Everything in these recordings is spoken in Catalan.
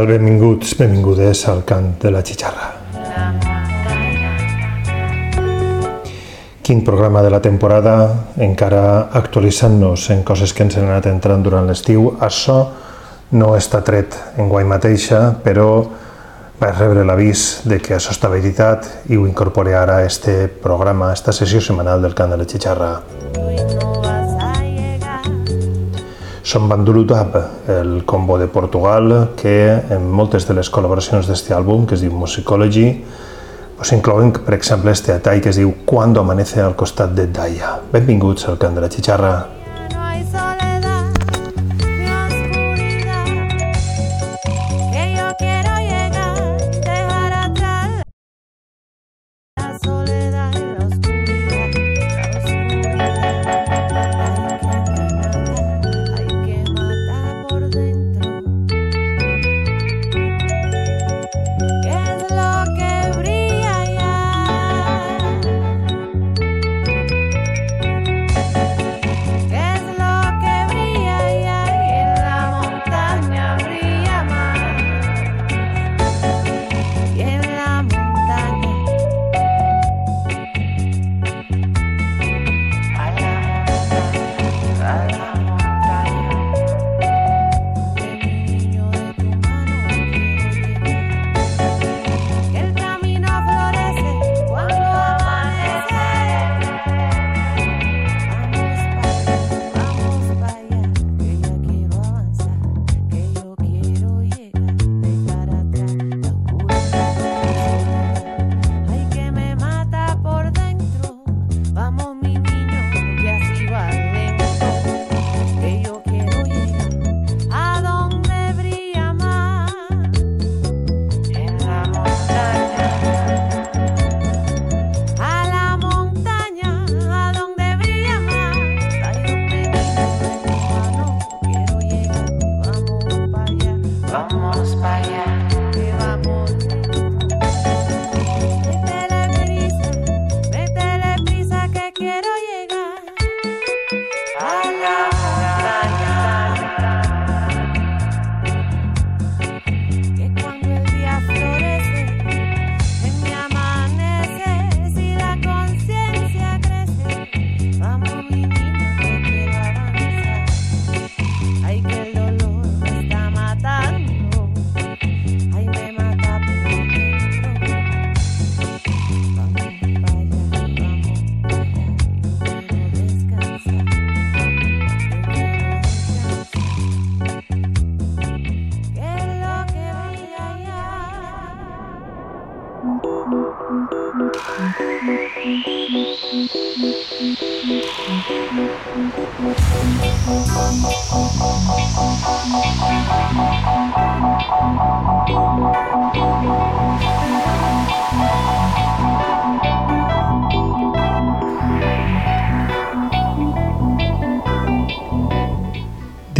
Tal? Benvinguts, benvingudes al cant de la xixarra. Quin programa de la temporada, encara actualitzant-nos en coses que ens han anat entrant durant l'estiu. Això no està tret en guai mateixa, però vaig rebre l'avís de que això està veritat i ho incorpore ara a este programa, a esta sessió setmanal del cant de la xixarra. Som Bandurudab, el combo de Portugal, que en moltes de les col·laboracions d'este àlbum, que es diu Musicology, pues inclouen, per exemple, este atall que es diu Cuando amanece al costat de Daya. Benvinguts al cant de la xixarra.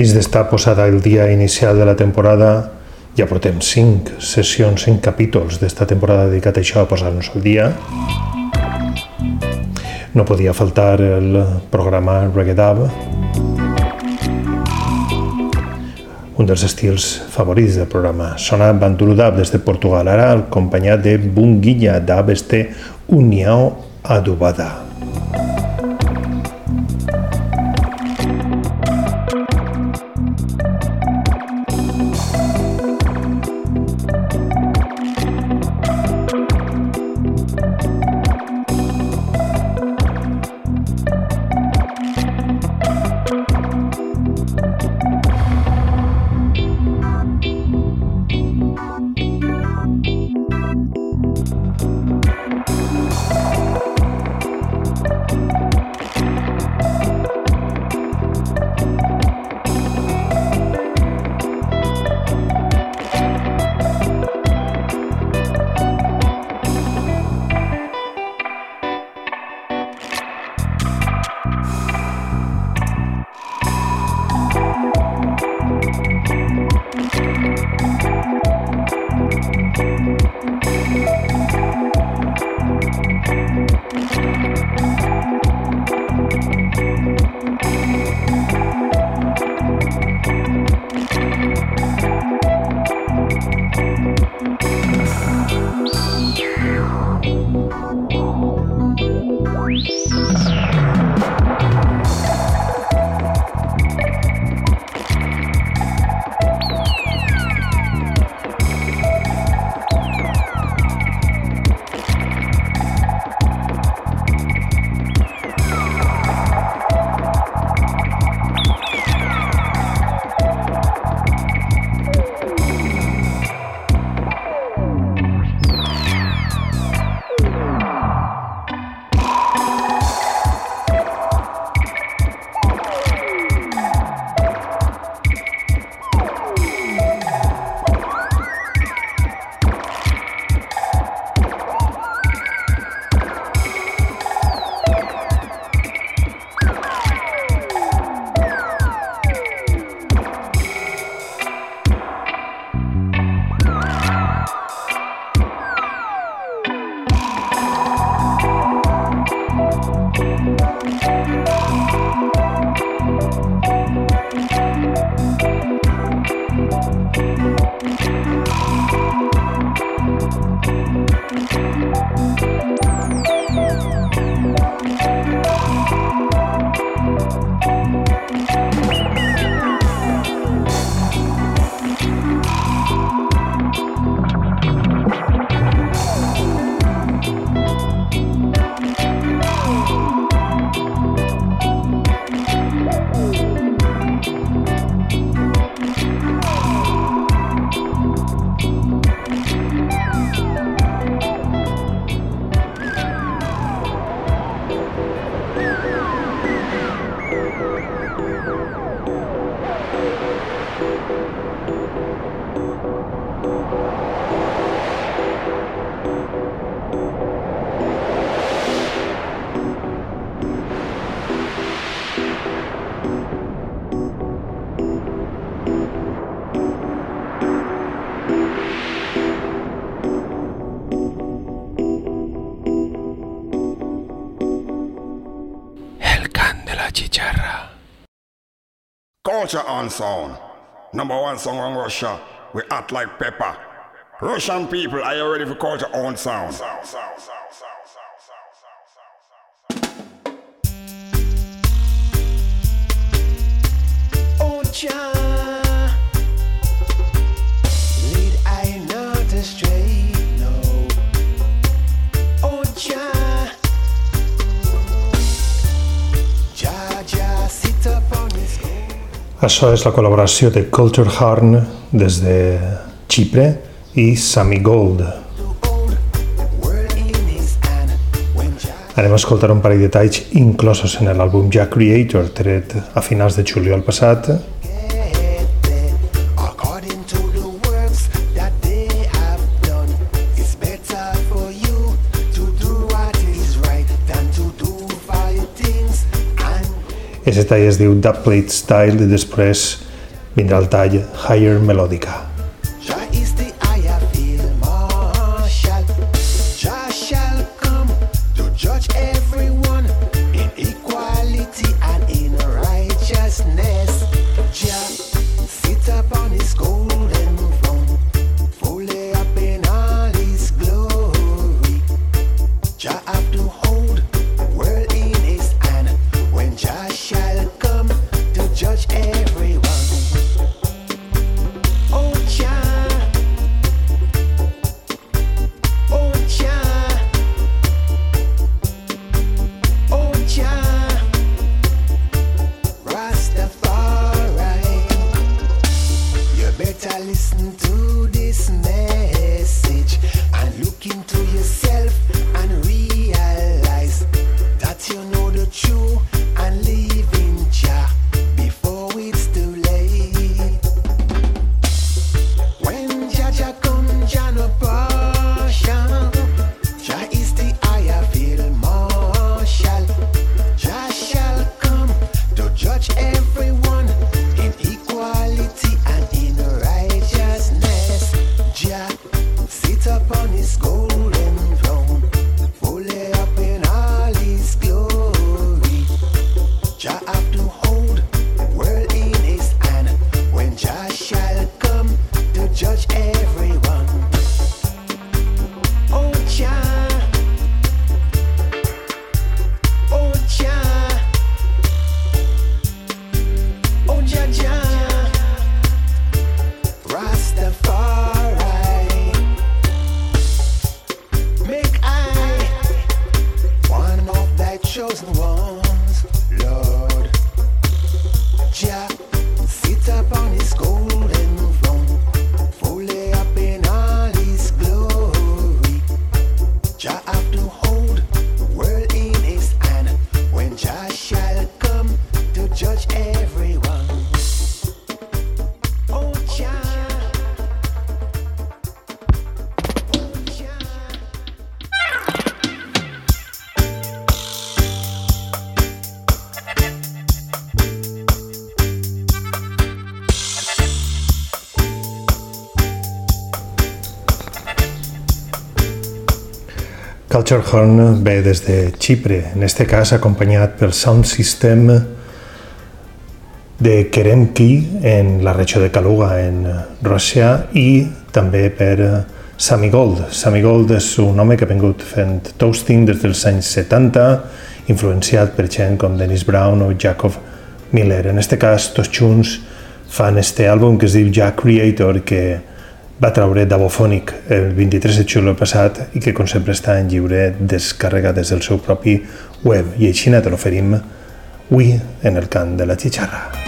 Dins d'estar posada el dia inicial de la temporada, ja portem 5 sessions, 5 capítols d'esta temporada dedicat a això, a posar-nos al dia. No podia faltar el programa Reggae un dels estils favorits del programa. Sona Banduru Dub des de Portugal, ara acompanyat de Bunguilla Dub, este União Adubada. Culture and sound. Number one song on Russia. We act like pepper. Russian people, are you ready for culture on sound? Oh, Això és la col·laboració de Culture Horn des de Xipre i Sammy Gold. Anem a escoltar un parell de talls inclosos en l'àlbum Jack Creator, tret a finals de juliol passat, Aquest tall es diu Dubplate Style i després vindrà el tall Higher Melodica. up his gold. Culture Horn ve des de Xipre, en este cas acompanyat pel sound system de Keremki en la regió de Kaluga, en Rússia, i també per Sammy Gold. Sammy Gold és un home que ha vingut fent toasting des dels anys 70, influenciat per gent com Dennis Brown o Jacob Miller. En este cas, tots junts fan este àlbum que es diu Jack Creator, que va traure Davophonic el 23 de juliol passat i que com sempre està en lliure descàrrega des del seu propi web i així te l'oferim avui en el cant de la xixarra.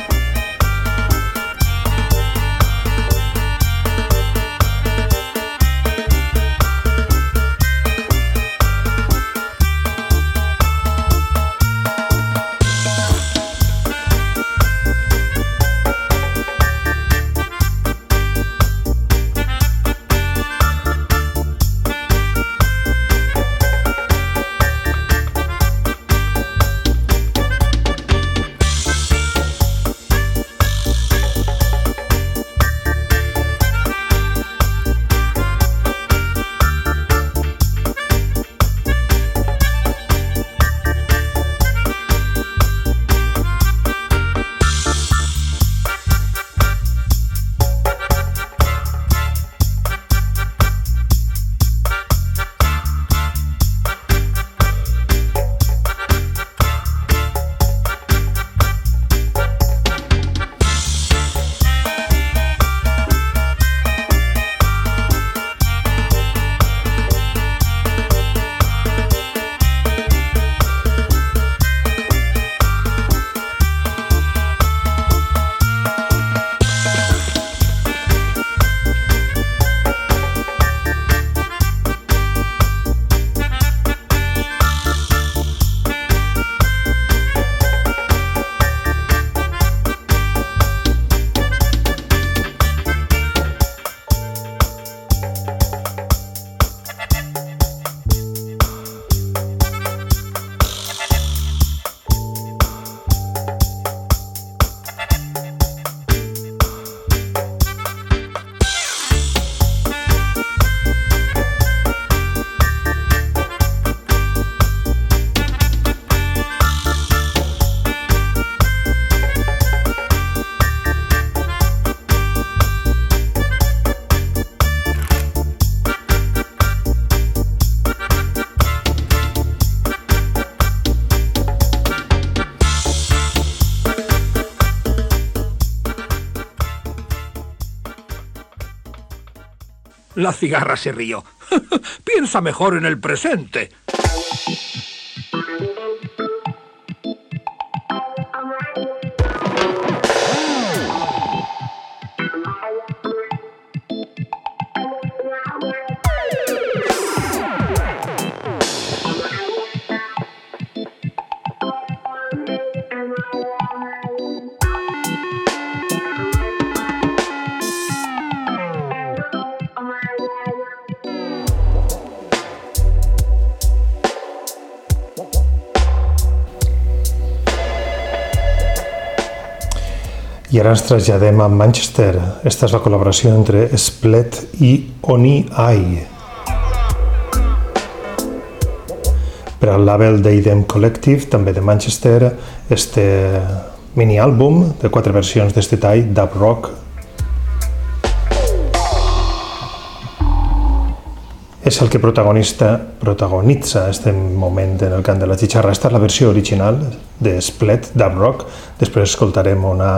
La cigarra se rió. Piensa mejor en el presente. Ara ens traslladem a Manchester. Esta és la col·laboració entre Splet i Oni Eye. Per al label d'Eidem Collective, també de Manchester, este mini-àlbum de quatre versions d'este tall, dub rock. És el que protagonista, protagonitza este moment en el cant de la xixarra. Esta és la versió original de Splet, dub rock. Després escoltarem una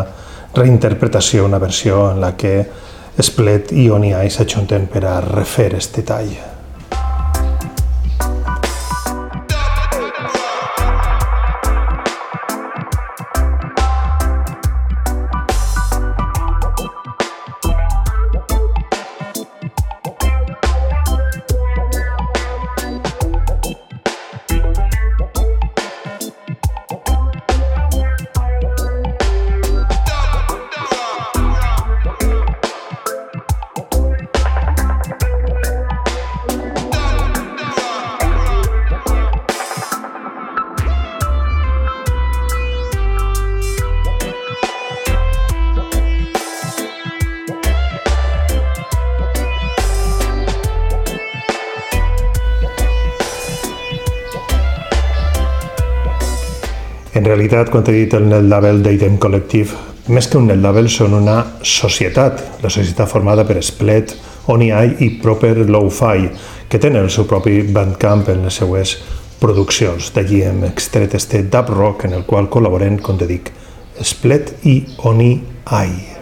reinterpretació, una versió en la que Splet i Oni s'ajunten per a refer este tall. En realitat, quan he dit el net label d'Idem Collective, més que un net label són una societat, la societat formada per Splet, OniEye i Proper Lo-Fi, que tenen el seu propi bandcamp en les seues produccions. D'allí hem extret este dub rock en el qual col·laboren, com te dic, Splet i OniEye.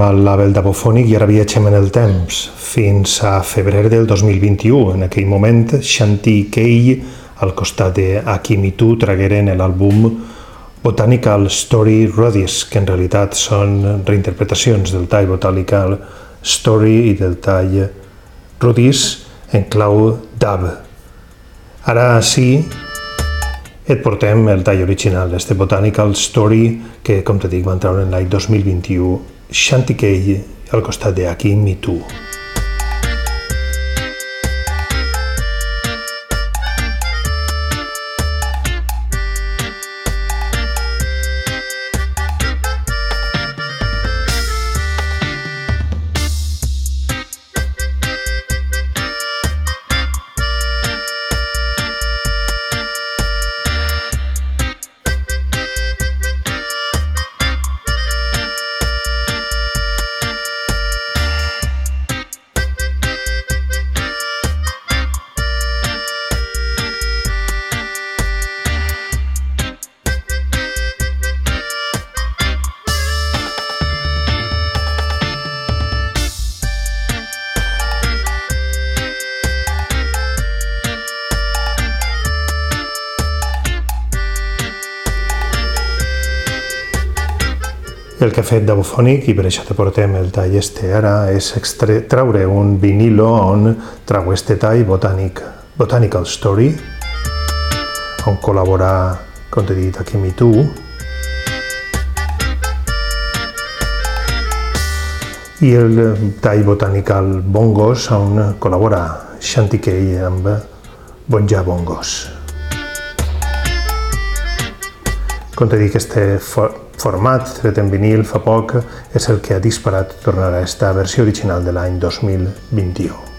Al label d'Abofònic i ara viatgem en el temps, fins a febrer del 2021. En aquell moment, Shanti Kei, al costat de Akimitu, tragueren l'àlbum Botanical Story Rodies, que en realitat són reinterpretacions del tall Botanical Story i del tall Rodies en clau dub. Ara sí, et portem el tall original, este Botanical Story, que, com te dic, va entrar en l'any 2021, Xantikei al costat d'aquí, mi tu. El que ha fet d'Abofònic, i per això te portem el tall este ara, és extre traure un vinilo on trau este tall botànic, Botanical Story, on col·labora, com t'he dit, aquí mi tu, i el tall Botanical Bongos, on col·labora Shanti Kei amb Bonja Bongos. Com t'he dit, este format tret en vinil fa poc és el que ha disparat tornar a esta versió original de l'any 2021.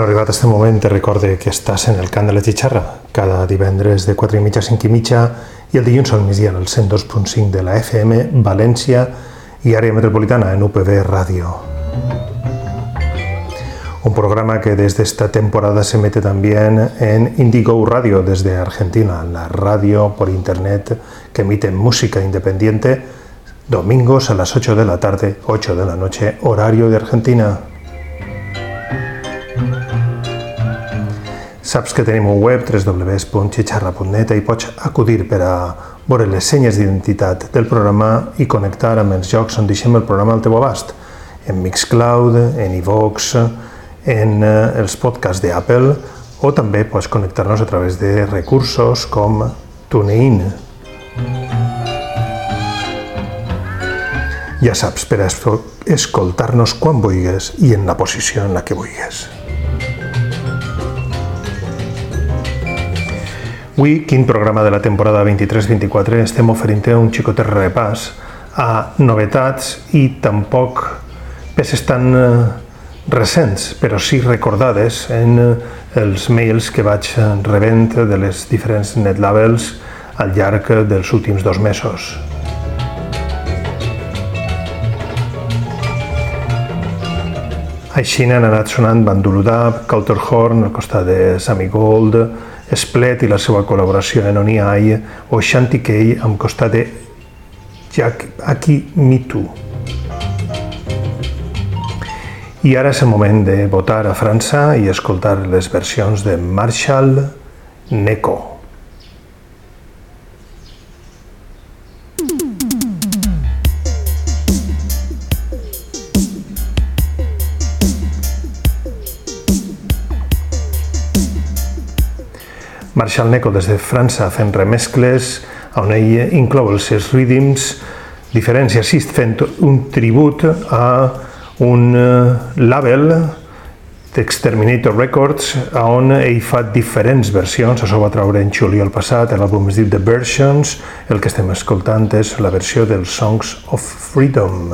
Bueno, arribat aquest moment, recorde que estàs en el cant de la xixarra, cada divendres de 4 i mitja a 5 i mitja i el dilluns al migdia al 102.5 de la FM, València i àrea metropolitana en UPB Ràdio. Un programa que desde esta temporada se mete también en Indigo Radio desde Argentina, la radio por internet que emite música independiente domingos a las 8 de la tarde, 8 de la noche, horario de Argentina. Saps que tenim un web www.xixarra.net i pots acudir per a veure les senyes d'identitat del programa i connectar amb els jocs on deixem el programa al teu abast, en Mixcloud, en iVox, en eh, els podcasts d'Apple o també pots connectar-nos a través de recursos com TuneIn. Ja saps, per escoltar-nos quan vulguis i en la posició en la que vulguis. Avui, quin programa de la temporada 23-24, estem oferint un xicotet repàs a novetats i tampoc peces tan eh, recents, però sí recordades en eh, els mails que vaig rebent de les diferents netlabels al llarg dels últims dos mesos. Així han anat sonant Banduludab, Culturhorn, al costat de Sammy Gold, Splet i la seva col·laboració en Oni Ai, o Shanty Kay amb costat de Jack Aki Mitu. I ara és el moment de votar a França i escoltar les versions de Marshall Neko. Marshall Neko des de França fent remescles on ell inclou els seus rhythms diferents i així fent un tribut a un eh, label d'Exterminator Records on ell fa diferents versions, això va treure en juliol passat, l'àlbum es diu The Versions, el que estem escoltant és la versió dels Songs of Freedom.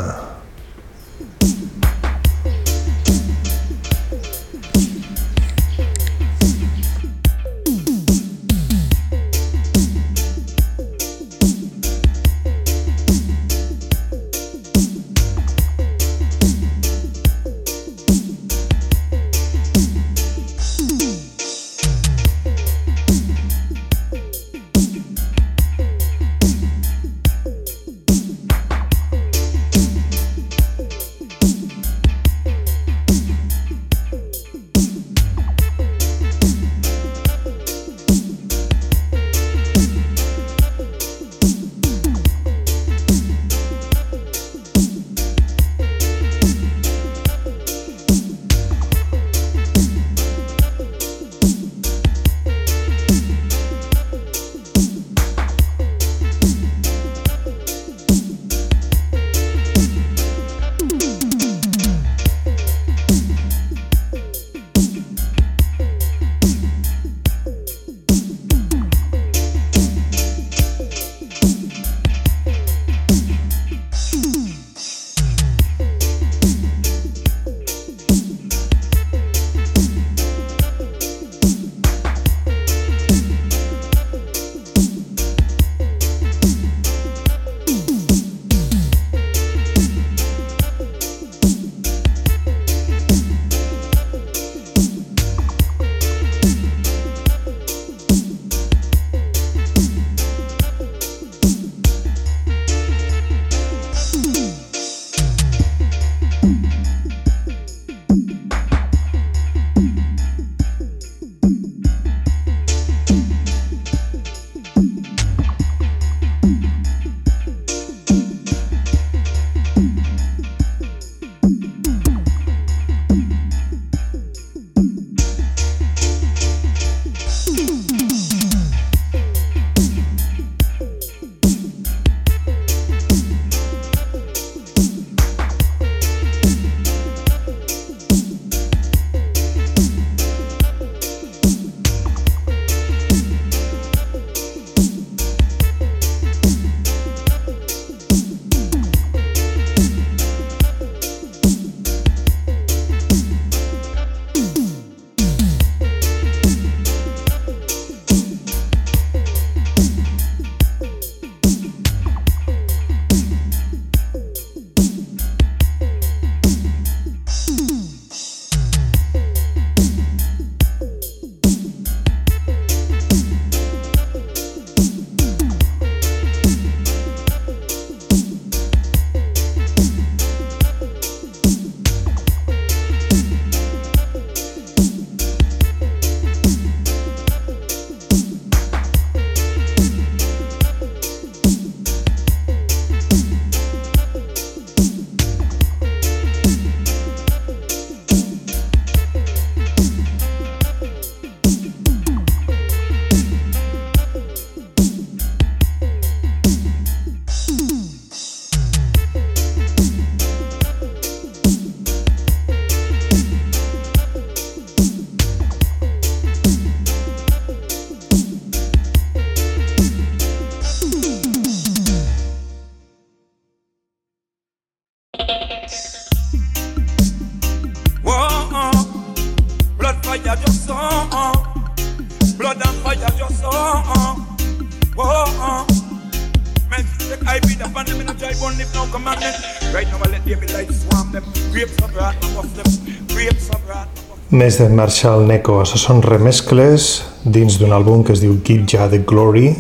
Més de Marshall Neko, això són remescles dins d'un àlbum que es diu Give Ja the Glory,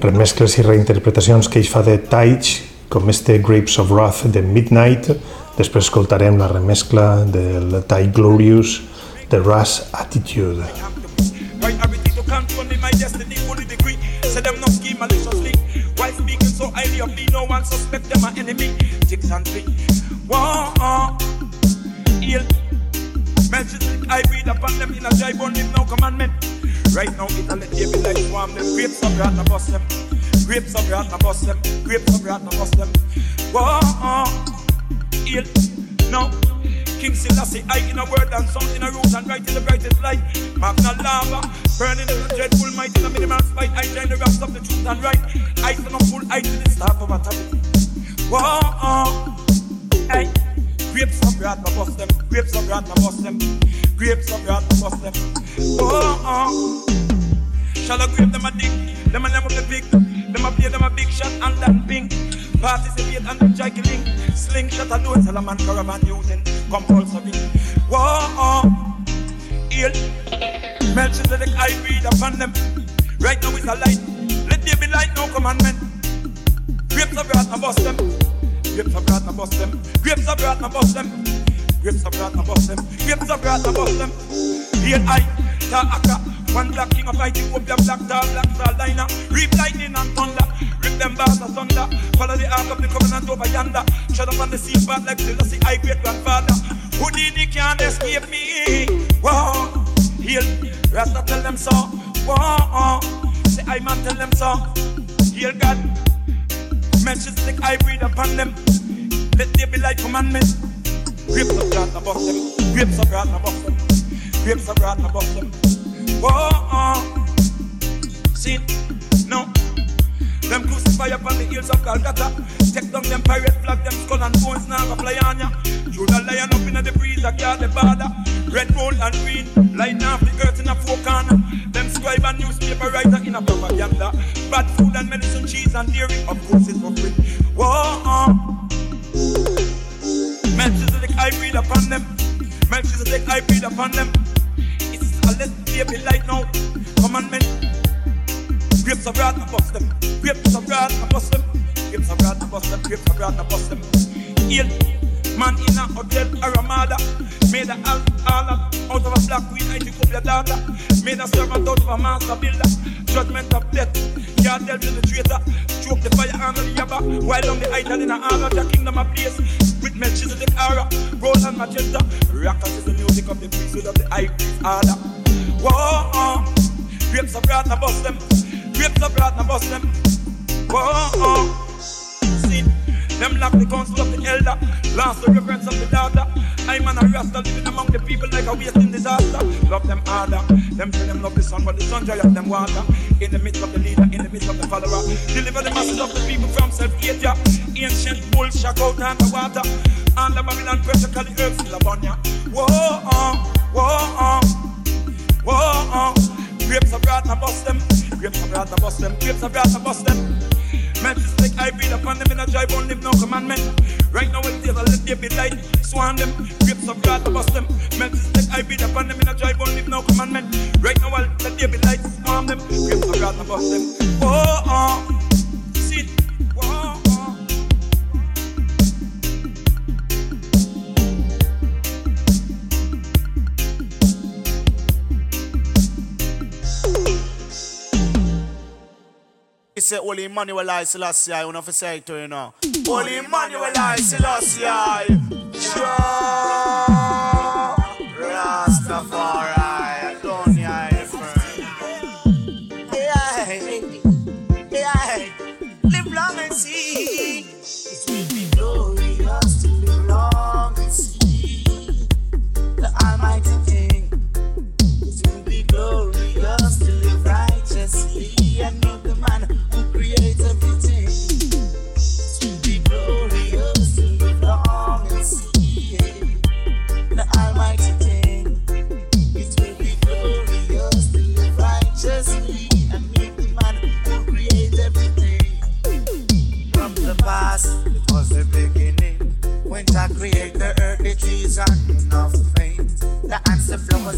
remescles i reinterpretacions que ell fa de Taich, com este Grapes of Wrath de Midnight, després escoltarem la remescla del Tai Glorious de Rush Attitude. Why speaking so highly of me, no one suspect them an enemy. Six and three. Whoa, heal. Melchizedek, I breathe upon them in a dry bone, live no commandment. Right now, it let there be like swarm them. Grapes of wrath, I bust them. Grapes of wrath, I bust them. Grapes of wrath, I bust them. Whoa, uh, heal. No. King Selassie, I in a word and sound in a root and right in the brightest light. Magna lava, burning in the dreadful might in the minimal spite. I shine the wraps of the truth and right. I stand up full eye to the staff of authority. Whoa, uh, hey. Grapes of wrath, I bust them. Grapes of wrath, I bust them. Grapes of wrath, I bust them. Whoa, uh. Shall I grab them a dick? Them a name of the big. Them a play them a big shot and that ping. Participate and the jiggling. Slingshot a load Salaman caravan using compulsory. Whoa, ill. Melchizedek I read upon them. Right now is a light. Let there be light, no commandment. Grapes of wrath, I bust them. Grapes of wrath, I bust them. Grapes of wrath, I bust them. Grapes of wrath, I bust them. Grapes of wrath, I bust them. Here I, Ta'aka, one black king of Ethiopia, black star, black star liner. Reap lightning and thunder. Rip them bars asunder. Follow the ark of the covenant over yonder. Shut up on the sea path like Selassie, I great grandfather. Houdini can't escape me. Whoa, heal. Rasta tell them so. Whoa, say I man tell them so. Heal God. Melchizedek, I breathe upon them. Let there be light commandment. Grapes of wrath, bust them. Grapes of wrath, bust them. Grapes of wrath, bust them. Whoa, see, no. Them crucify upon the hills of Calcutta. Take down them pirate flag, them skull and bones now fly on ya. Through the lion up in the breeze, I guard the border. Red, gold, and green, lighting off the earth in a four corner. Them scribe and newspaper writer in a propaganda. Bad food and medicine, cheese and dairy, of course it's for free. Whoa, Melchizedek, I breathe upon them. Melchizedek, I breathe upon them. It's a let be light now. Commandment. Grapes of wrath, I bust them. Grapes of wrath, I bust them. Grapes of wrath, I bust them. Grapes of wrath, I bust them. Heal. Man in a hotel or a mother. Made a all, all out of a black queen, I took up your daughter. Made a servant out of a master builder. Judgment of death. Can't tell to the traitor. Choke the fire under the yabba. While on the idol in a honor, the kingdom of place. With Melchizedek. Roll and magenta. Rockers is the music of the priesthood of the high priest order. Whoa, grapes of wrath, I bust them. Grapes of wrath, I bust them. Whoa, them lock the council of the elder. Lost the reverence of the daughter. I'm an a rasta living among the people like a wasting disaster. Love them harder. Them say them love the sun, but the sun dry up them water. In the midst of the leader, in the midst of the follower. Deliver the masses of the people from self-hate. ya. Ancient bull shock out on the water. And the Babylon pressure call the earth still upon ya. Whoa, whoa, whoa. Grapes of wrath, I bust them. Grapes of wrath, I bust them. Grapes of wrath, I bust them. Melchizedek, I breathe upon them in a dry bone, live no commandment. Right now, it's there, let there be light. Swan them, Grips of God, bust them. Melchizedek, I breathe upon them Holy Emmanuel I Selassie, I want to say it to you now. Holy Emmanuel I Selassie, Rastafari,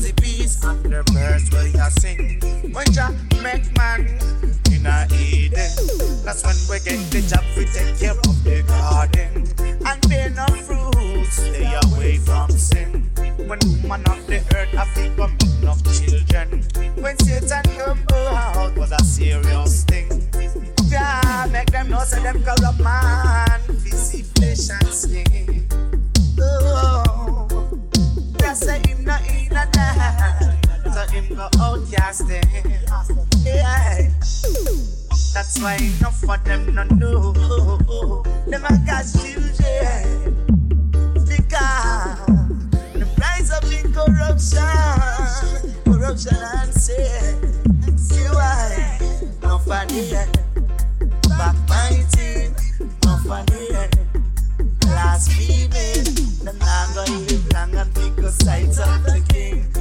it be Yeah. That's why enough of them no know. Them I got children. Because the price of the corruption, corruption and sin. See why? Enough of them. Backbiting. Enough of them. Last female. Them of the king.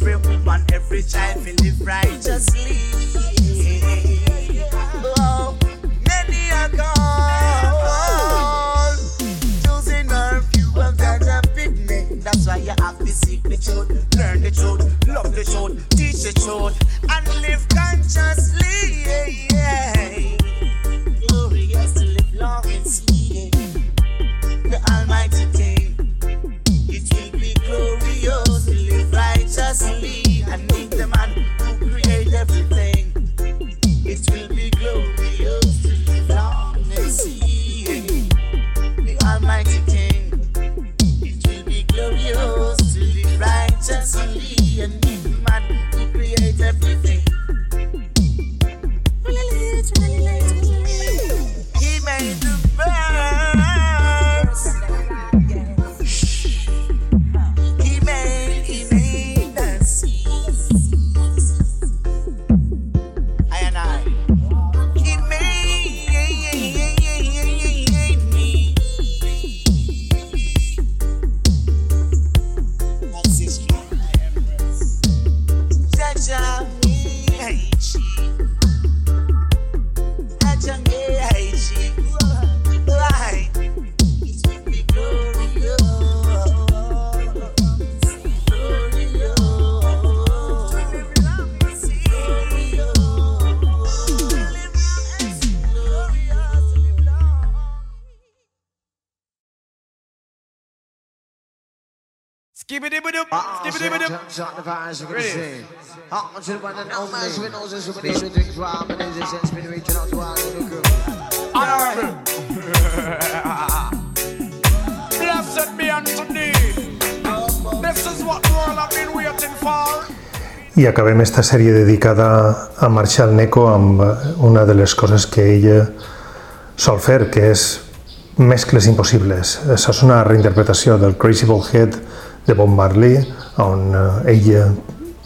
Man, every woman, every child will live righteously. Blessed be. This is what the world have been waiting for. I acabem esta sèrie dedicada a Marshall Neko amb una de les coses que ella sol fer, que és mescles impossibles. Això és una reinterpretació del Crazy Ballhead de Bob Marley, on eh, ella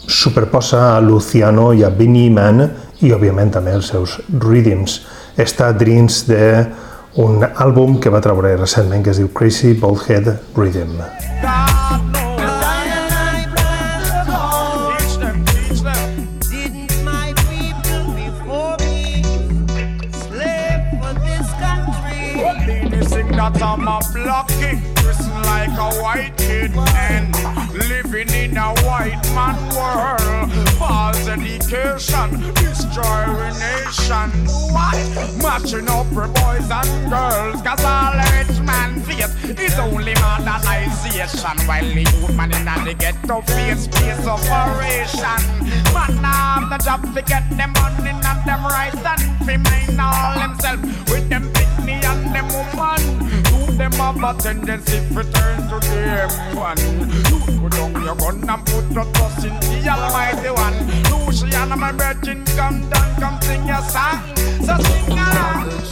superposa a Luciano i a Vinnie Man i, òbviament, també els seus rhythms. Està dins de un àlbum que va treure recentment que es diu Crazy Ballhead Rhythm. That I'm a kid, dressing like a white kid, and living in a white man world. False education, destroy our nation. What? Matching up for boys and girls, cause all rich man face is only modernization. While the youth man in the ghetto face space operation. Man have the job to get them money and them rights and mind all themselves with them picnic and them woman. Them have a tendency to turn to one. Put down your gun and put your trust in the Almighty One. Luciana, my virgin, come down, come sing your song. So sing.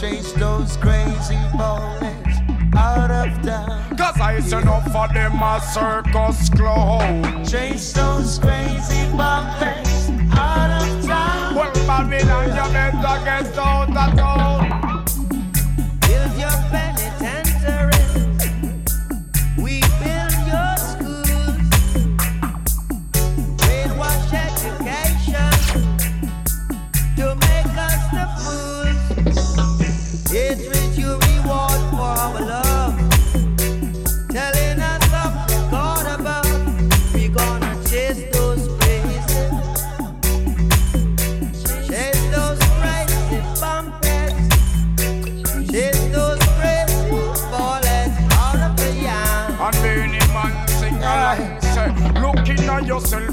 Chase those crazy bullets out of town. Cause I send up for them a circus clown. Chase those crazy bullets out of town. Well, Babylon, you better get out of town.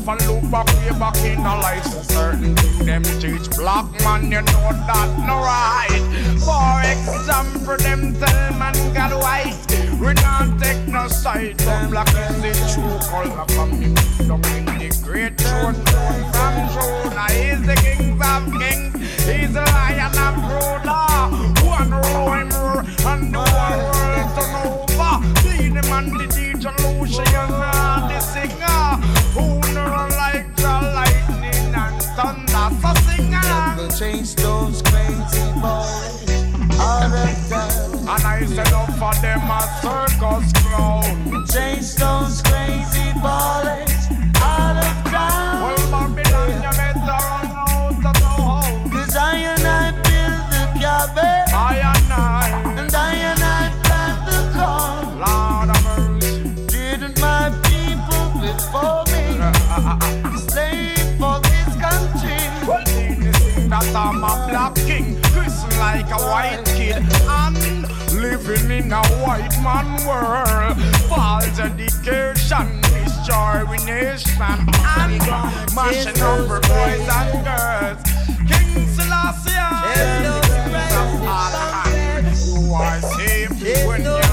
Yourself and look back way back in a life. So certain thing them teach black man, you know that no right. For example, them tell man got white. We not take no side, but black is the true color from me. Down in the great throne, from Jonah. He's the kings of kings. He's the lion of Judah. One row him and the whole world turn over. See the man, the DJ Lucian, uh, change those crazy boys out of town. And I said up for them a circus clown. Change those crazy boys I'm a black king, christened like a white kid, and living in a white man world. False education, nation, and mashing up boys and girls. King Selassie, There's of all hands, you are safe when no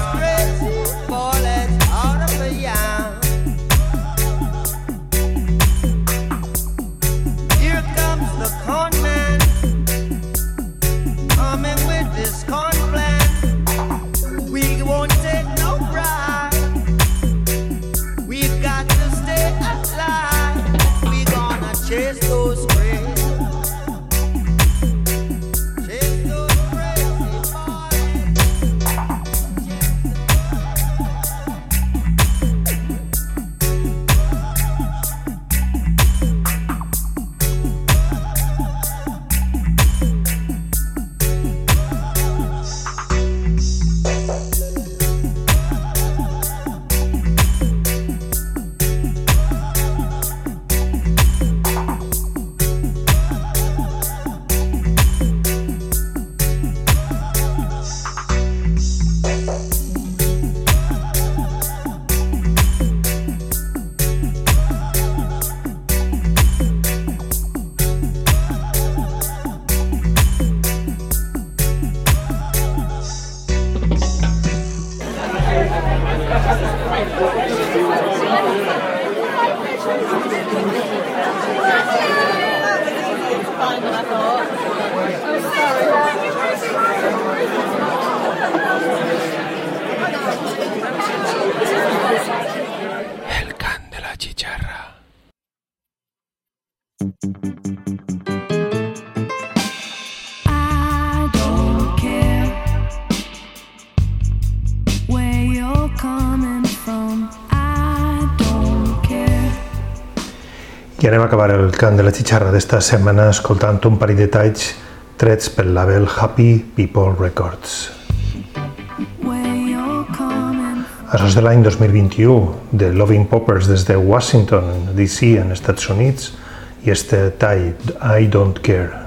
I anem a acabar el cant de la xixarra d'esta setmana escoltant un parell de talls trets pel label Happy People Records. Això és de l'any 2021, de Loving Poppers des de Washington, D.C., en Estats Units, i este tall, I Don't Care.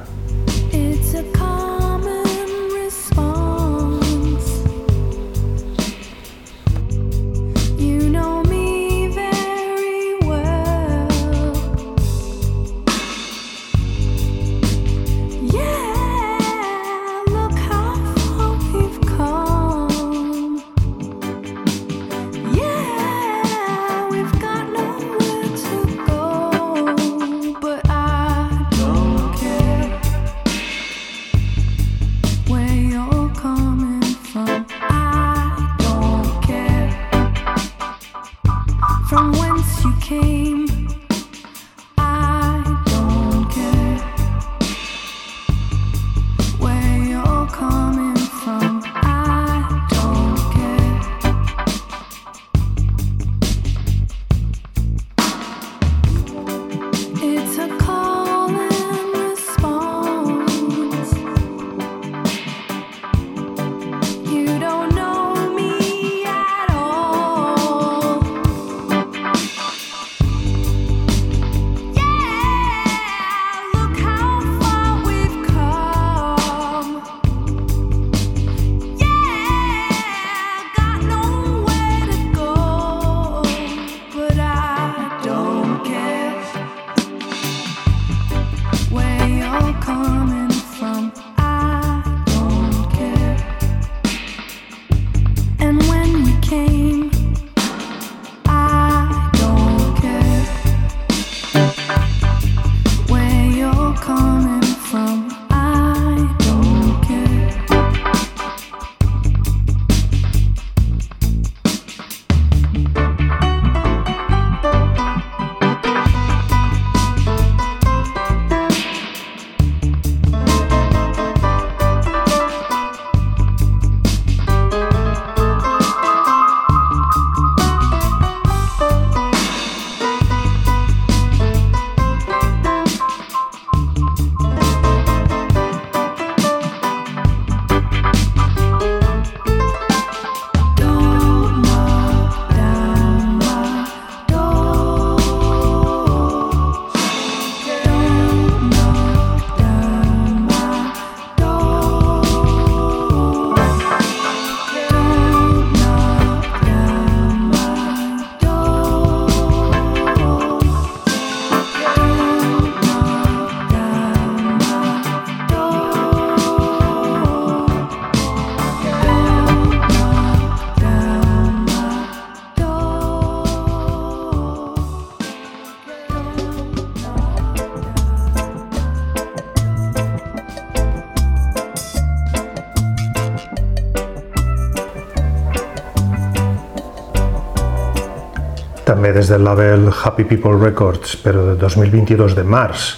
Des del label Happy People Records, però de 2022 de març,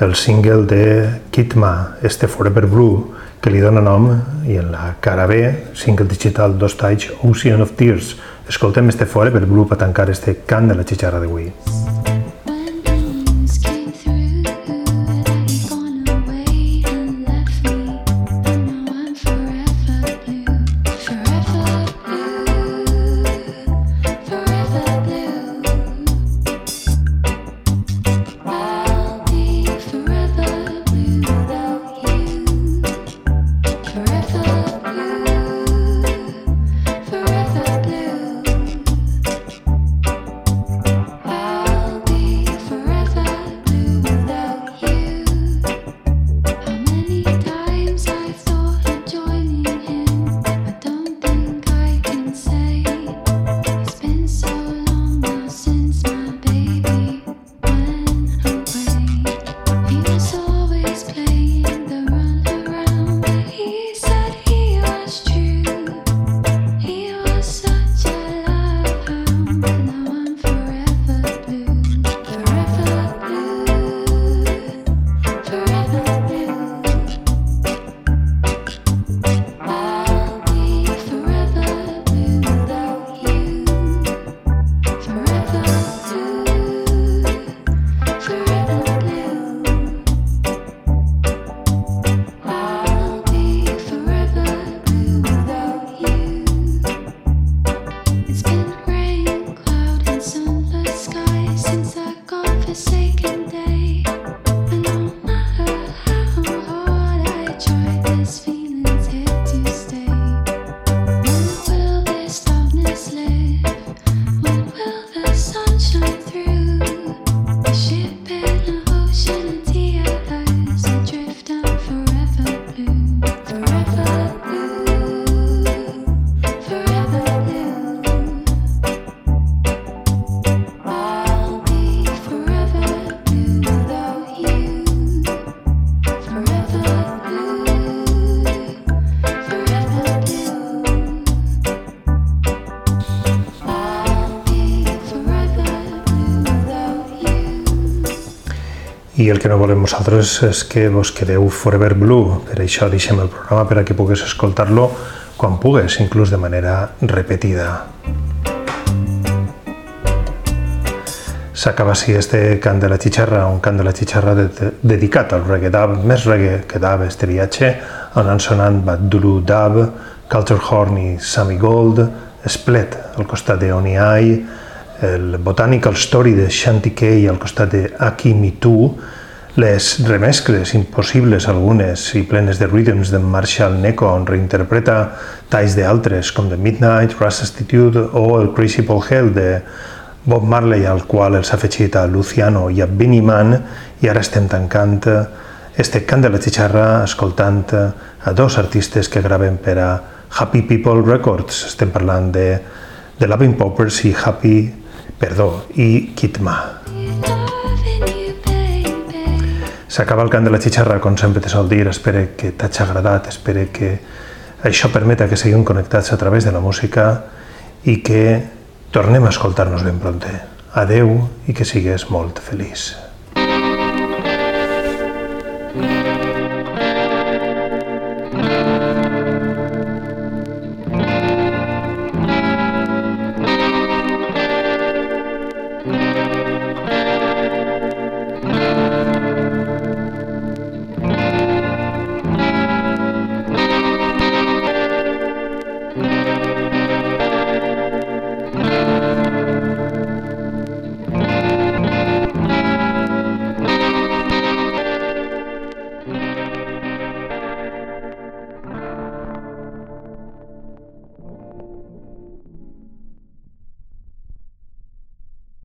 el single de Kitma, este Forever Blue, que li dona nom, i en la cara B, single digital dos talls, Ocean of Tears. Escoltem este Forever Blue per tancar este cant de la xixarra d'avui. When I el que no volem nosaltres és que vos quedeu forever blue. Per això deixem el programa per a que pugues escoltar-lo quan pugues, inclús de manera repetida. S'acaba així este cant de la xixarra, un cant de la xixarra de, de, dedicat al reggae dub, més reggae que dub este viatge, on han sonant Badulu Dub, Culture Horn i Sammy Gold, Split al costat de Oni Ai, el Botanical Story de Shanty Kay al costat de Aki Me Too, les remescles impossibles algunes i plenes de rhythms de Marshall Neko on reinterpreta talls d'altres com The Midnight, Rustitude o el Crazy Paul Hell de Bob Marley al qual els ha afegit a Luciano i a Benny Man i ara estem tancant este cant de la xixarra escoltant a dos artistes que graven per a Happy People Records. Estem parlant de, de Loving Poppers i Happy, perdó, i Kitma. S'acaba el cant de la xixarra, com sempre te sol dir, espero que t'hagi agradat, espero que això permeta que seguim connectats a través de la música i que tornem a escoltar-nos ben pronte. Adeu i que sigues molt feliç.